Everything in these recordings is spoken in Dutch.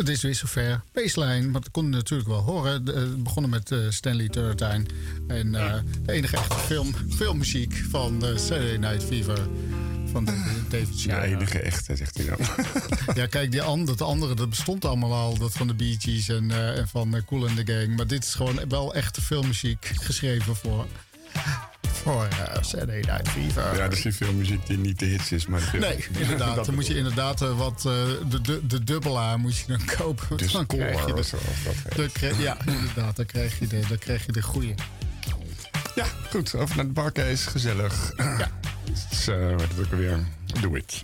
Het is weer zover. Baseline, maar dat kon je natuurlijk wel horen. De, het begonnen met uh, Stanley Turrentine. En uh, de enige echte film, filmmuziek van uh, Saturday Night Fever. Van David Shire. Ja, enige echte, zegt hij dan. ja, kijk, die and, dat andere dat bestond allemaal al. Dat van de Bee Gees en, en van Cool and the Gang. Maar dit is gewoon wel echte filmmuziek geschreven voor voor uh, Saturday Night Fever. Ja, dat is niet veel muziek die niet de hits is, maar... Nee, inderdaad. dan moet je inderdaad uh, wat... Uh, de, de, de dubbelaar moet je dan kopen. De dan krijg je de, zo, de, Ja, inderdaad. Dan krijg je de, dan krijg je de goeie. Ja, goed. Over naar de barcase. Gezellig. Ja. Zo, wat is ook alweer? Do it.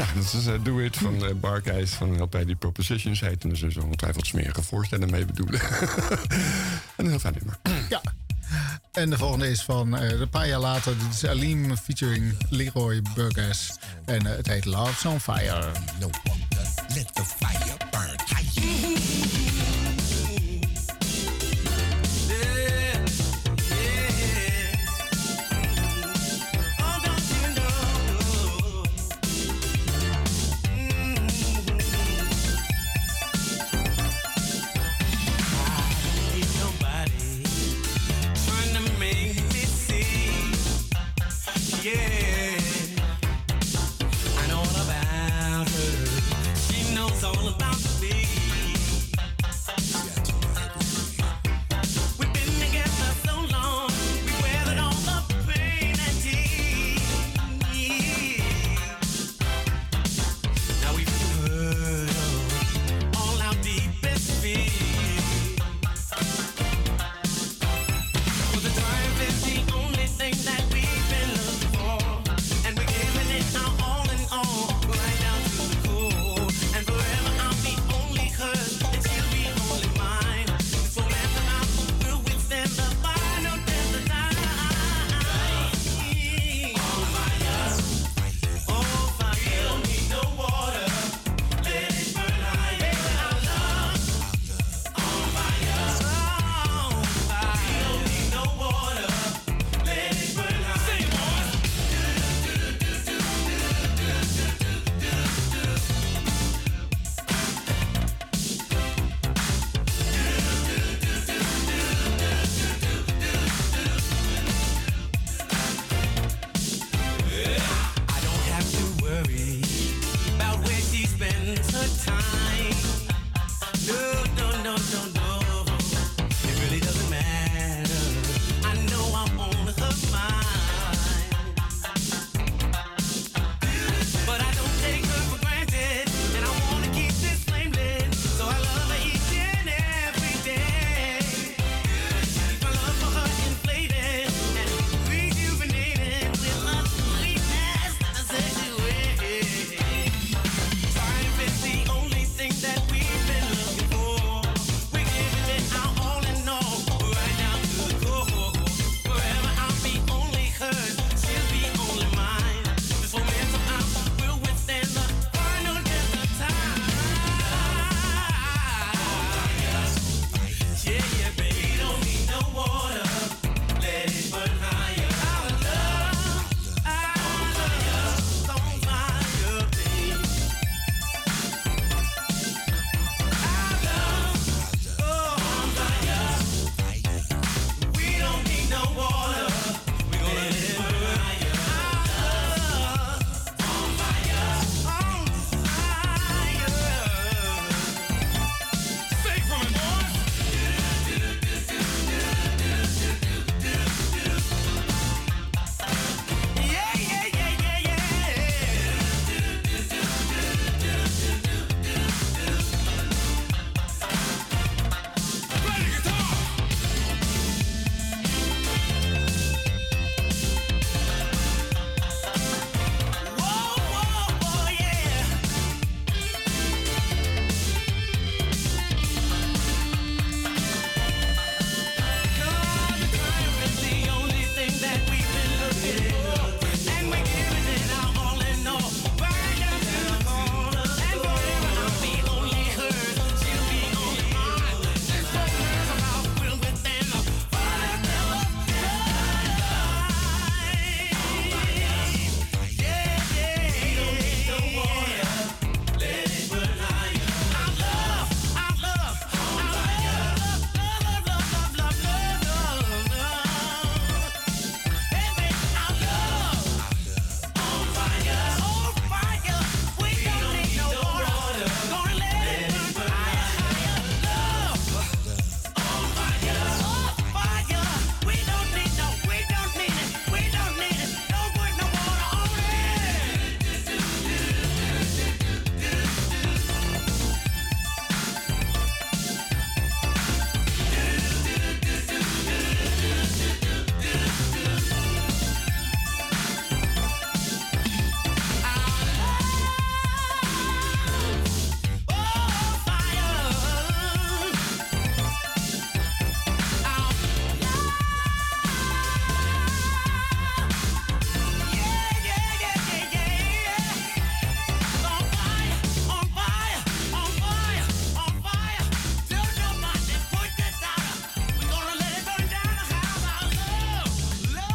Ja, dat is uh, Do It van uh, Barkeis van LP die Propositions heet. En er zijn zo ongetwijfeld smerige voorstellen mee bedoelen. en een heel fijn nummer. Ja. En de volgende is van uh, een paar jaar later. Dit is Alim featuring Leroy Burgess. En het heet Love's on Fire. No let the fire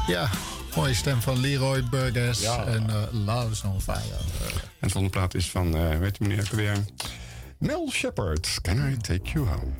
Ja, mooie stem van Leroy Burgess en uh, Love is on Fire. En de volgende plaat is van, uh, weet je meneer weer... Mel Shepard, Can I Take You Home?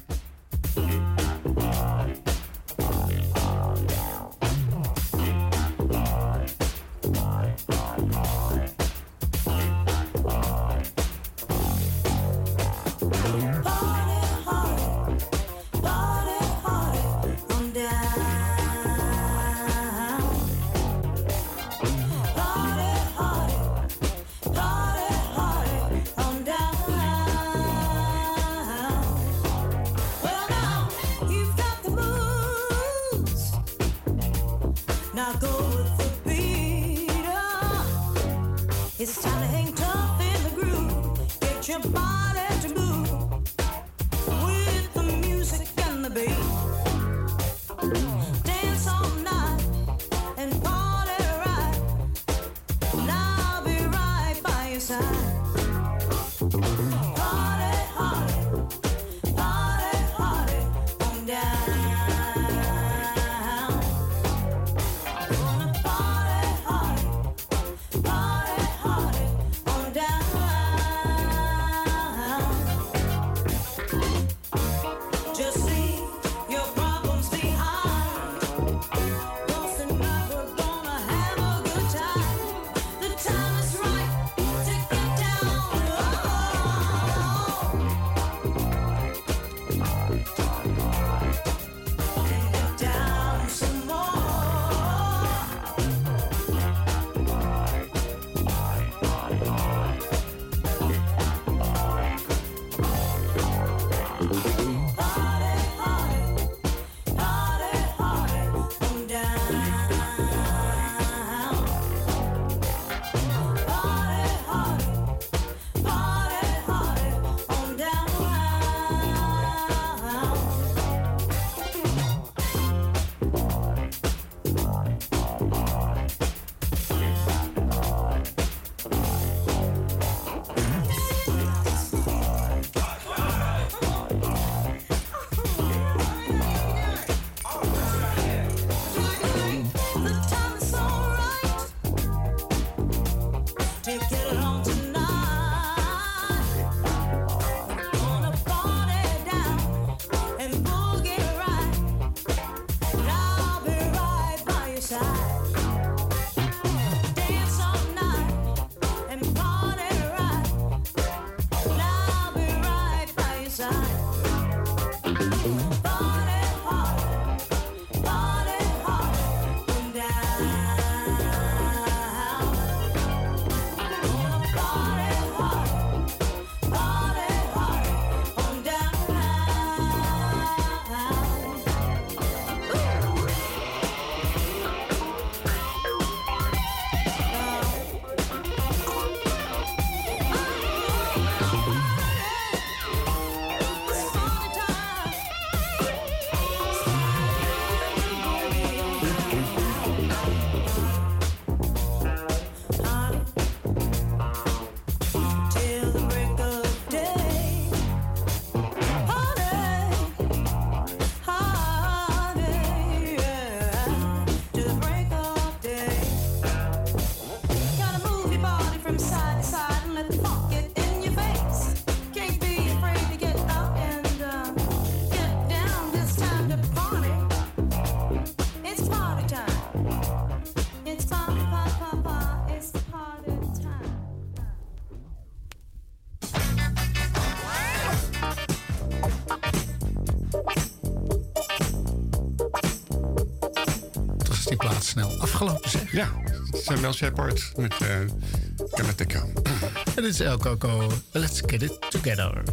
Samuel Shepard met uh. En dit is El Coco. Let's get it together.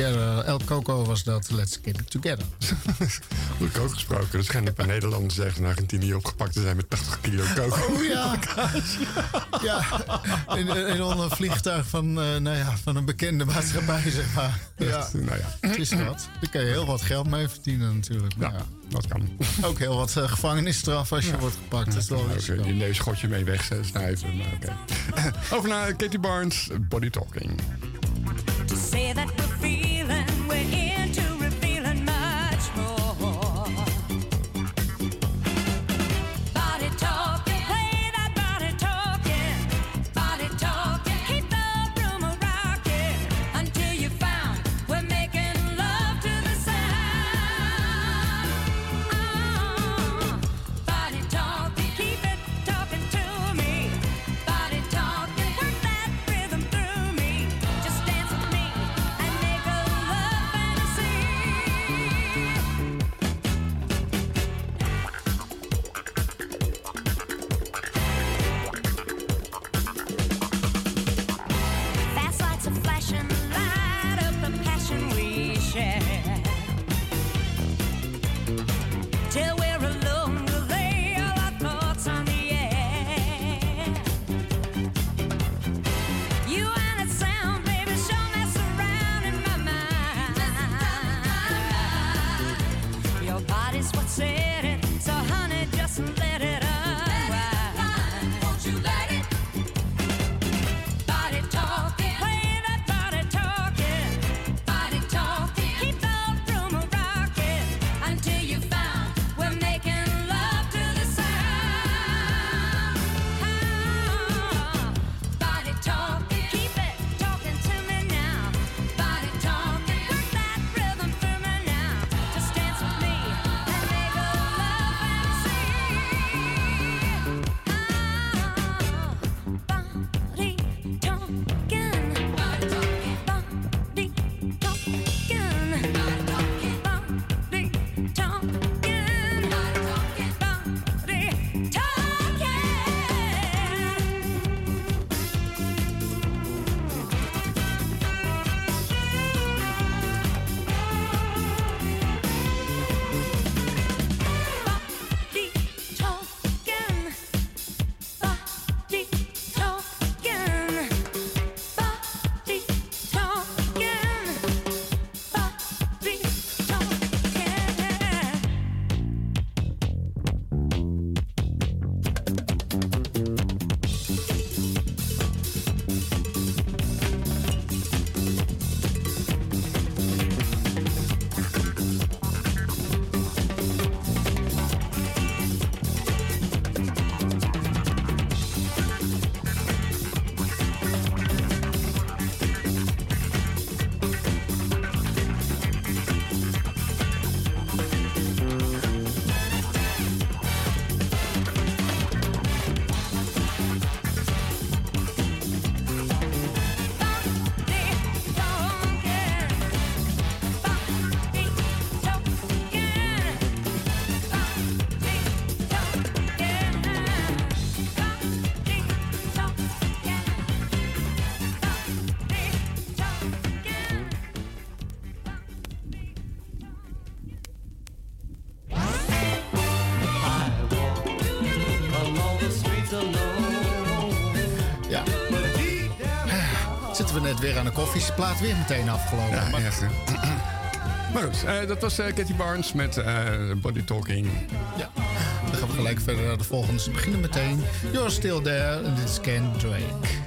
Together. El Coco was dat. Let's get it together. Over coke gesproken. Er schijnen een paar Nederlanders ergens in Argentinië opgepakt te zijn met 80 kilo coke. Oh ja. ja. In, in een vliegtuig van, uh, nou ja, van een bekende maatschappij, zeg maar. Ja. Nou ja. Het is dat. Daar kan je heel wat geld mee verdienen natuurlijk. Ja, ja. dat kan. Ook heel wat uh, gevangenisstraf als je wordt gepakt. Dat is wel okay, je neusgotje mee wegsnijven. Maar okay. Over naar Katie Barnes, Body Talking. To say that aan de koffieplaat weer meteen afgelopen. Ja, maar... Echt, maar goed, uh, dat was uh, Katie Barnes met uh, Body Talking. Ja, dan gaan we gelijk verder naar de volgende. Ze beginnen meteen. You're still there, dit is Ken Drake.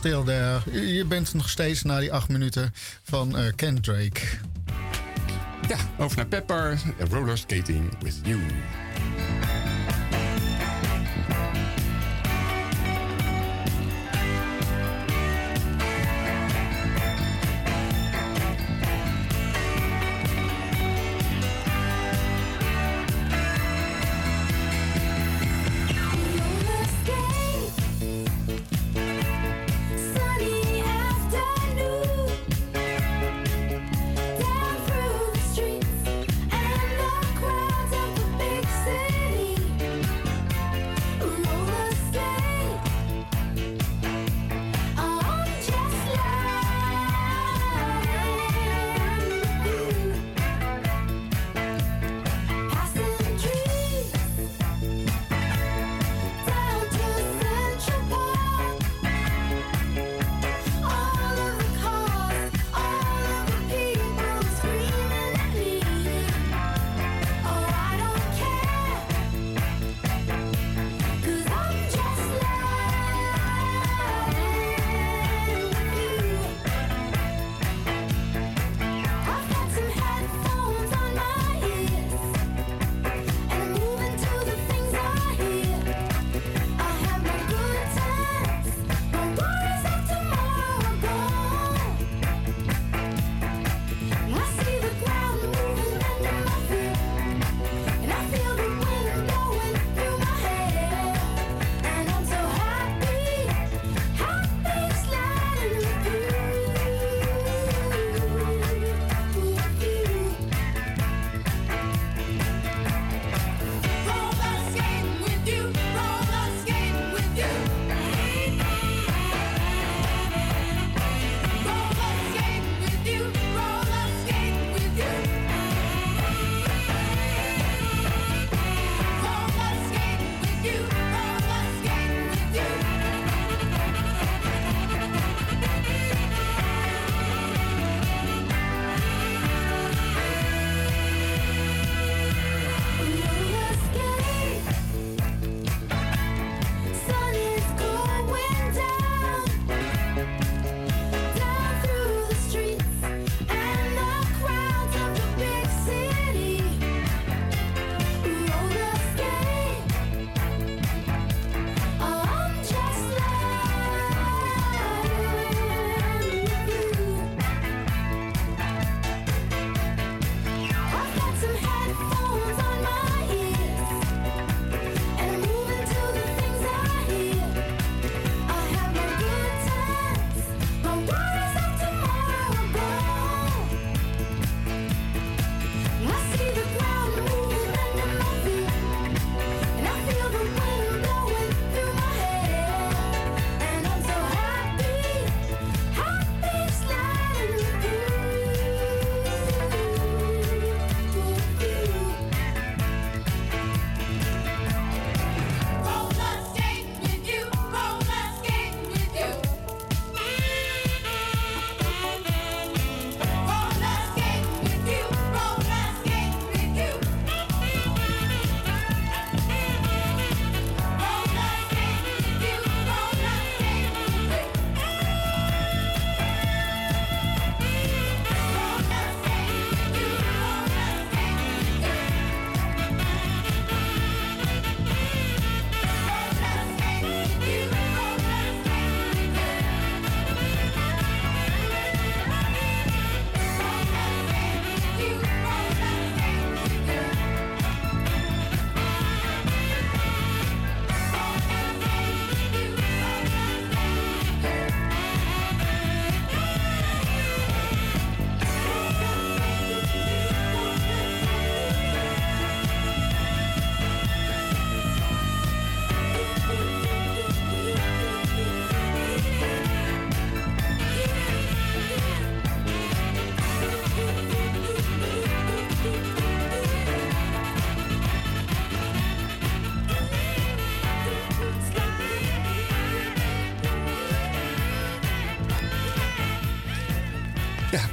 Still there. Je bent nog steeds na die acht minuten van uh, Ken Drake. Ja, over naar Pepper. Roller skating with you.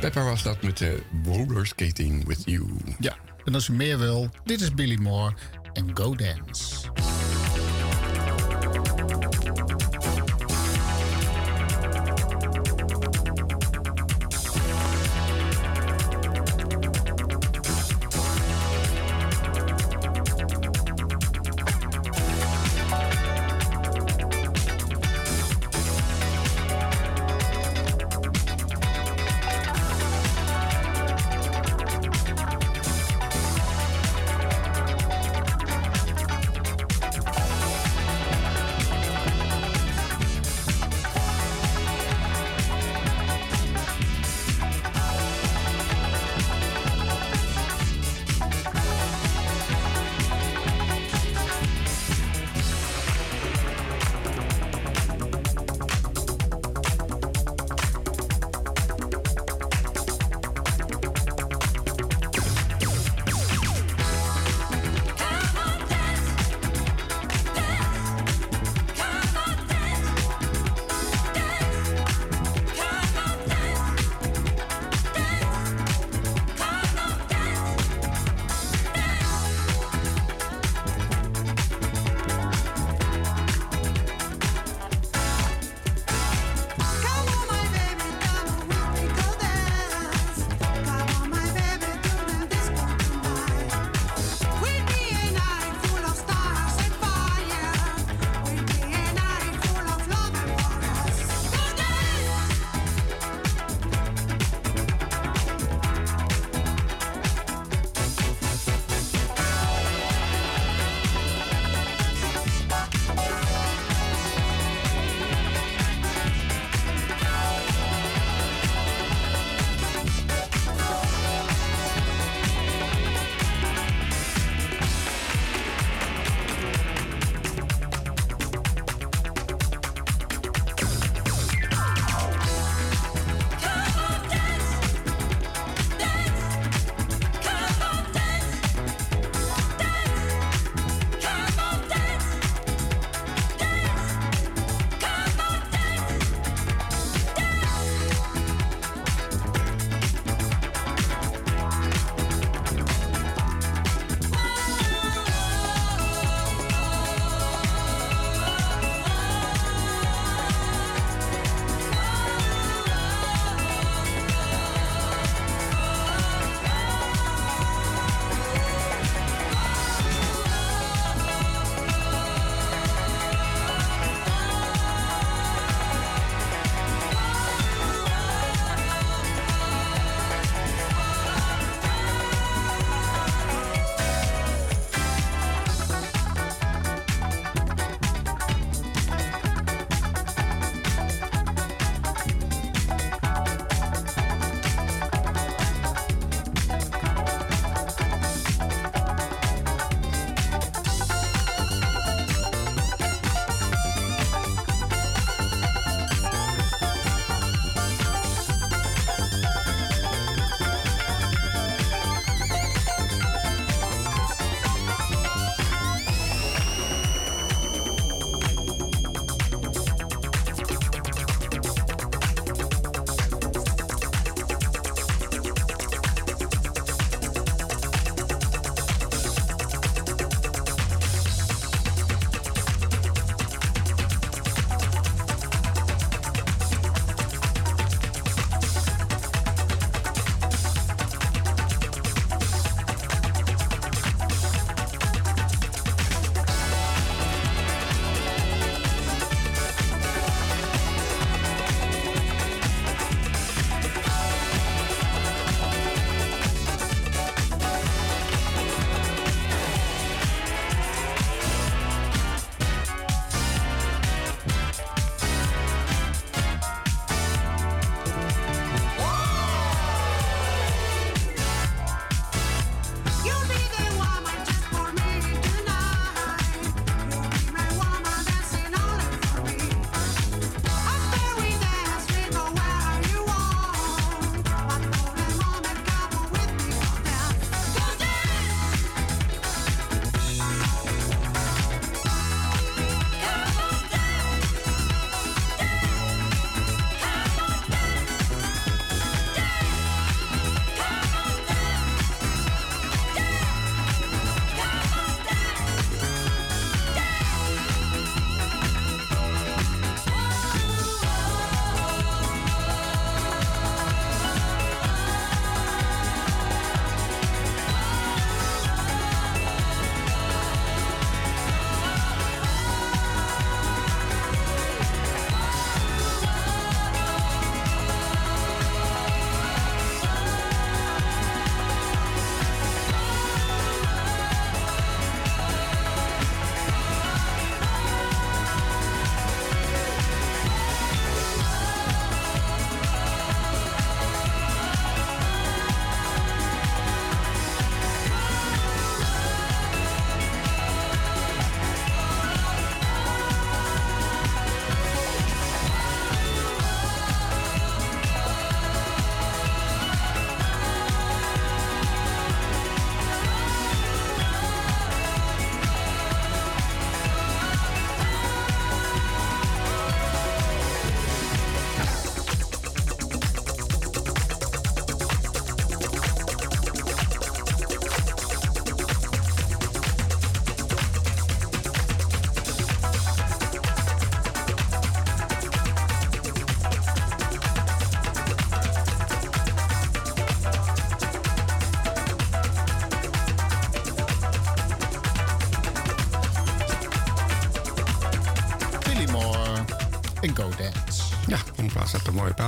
Pepper was dat met de Roller Skating With You. Ja, en als u meer wil, dit is Billy Moore en Go Dance.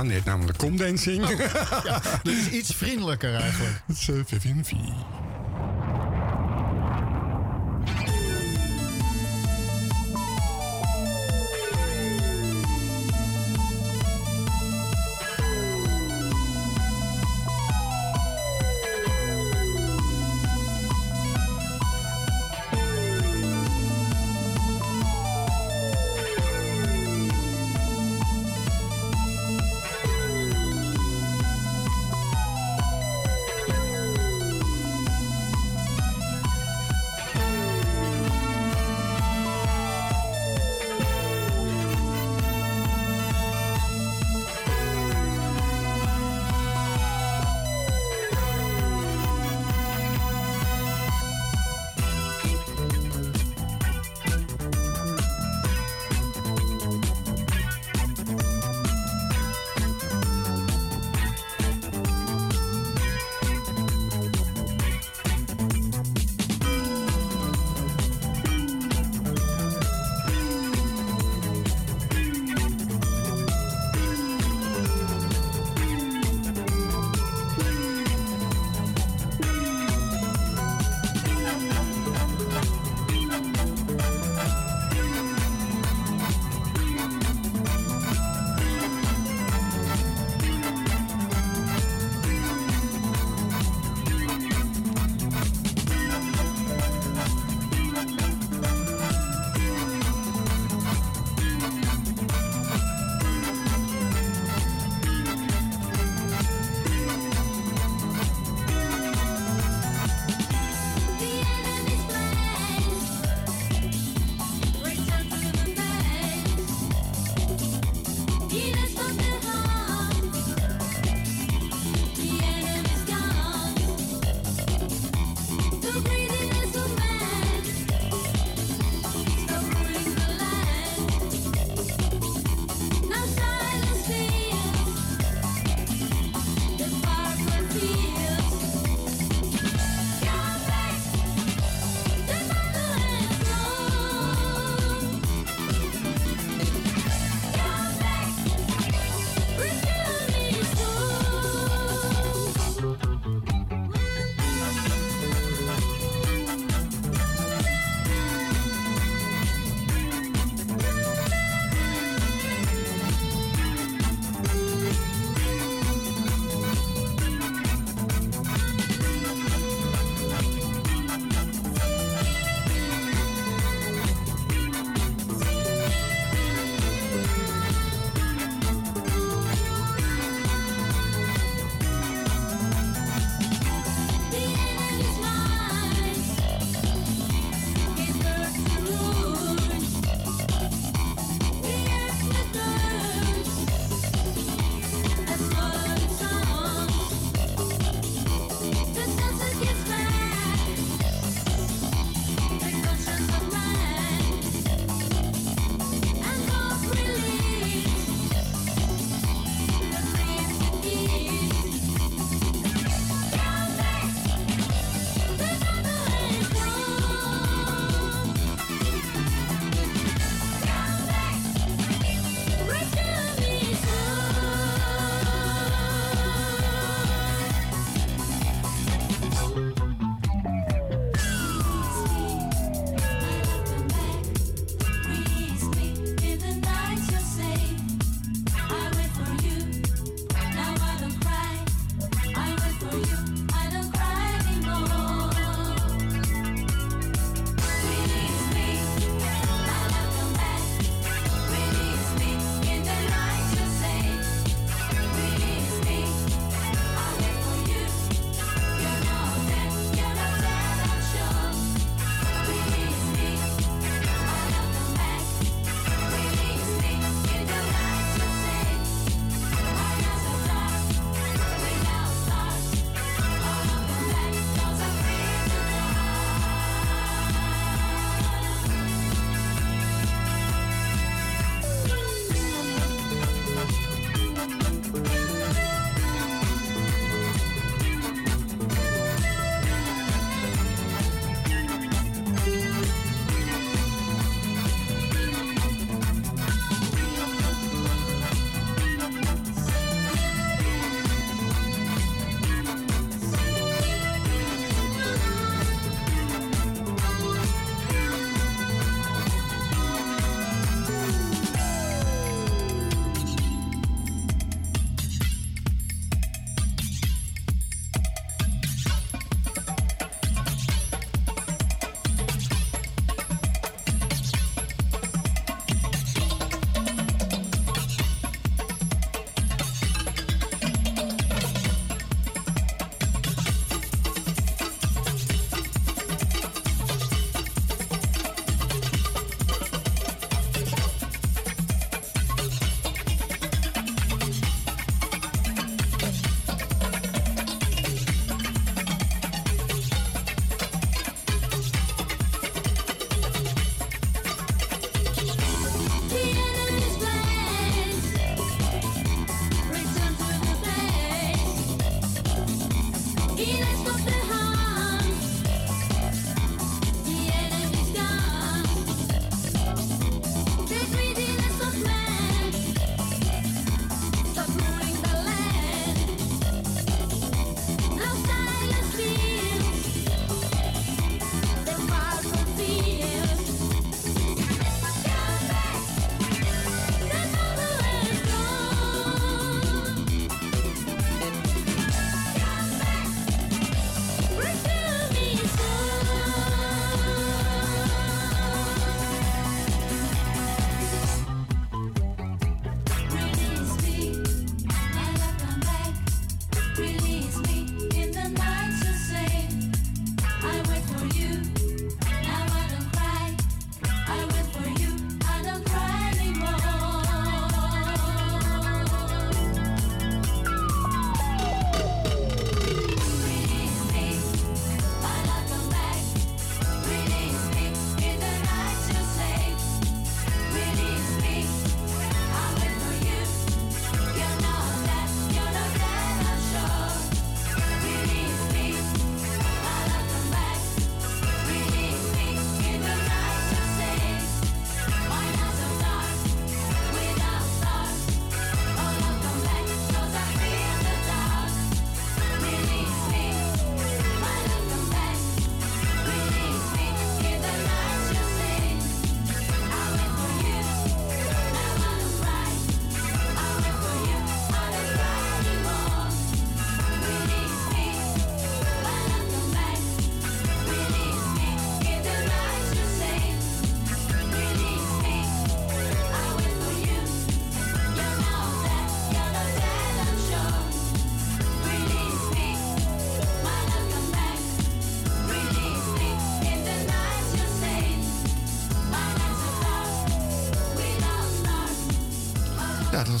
Zet mooi op aan? Die heet namelijk Dancing. Oh, ja, dat is iets vriendelijker eigenlijk. Dat is uh,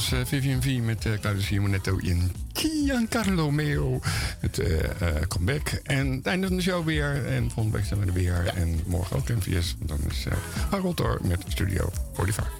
was uh, Vivian V met uh, Claudio Simonetto in Giancarlo Meo. Het uh, comeback. En het einde van de show weer. En volgende week zijn we er weer. En morgen ook MVS. Dan is Harold door met Studio 45.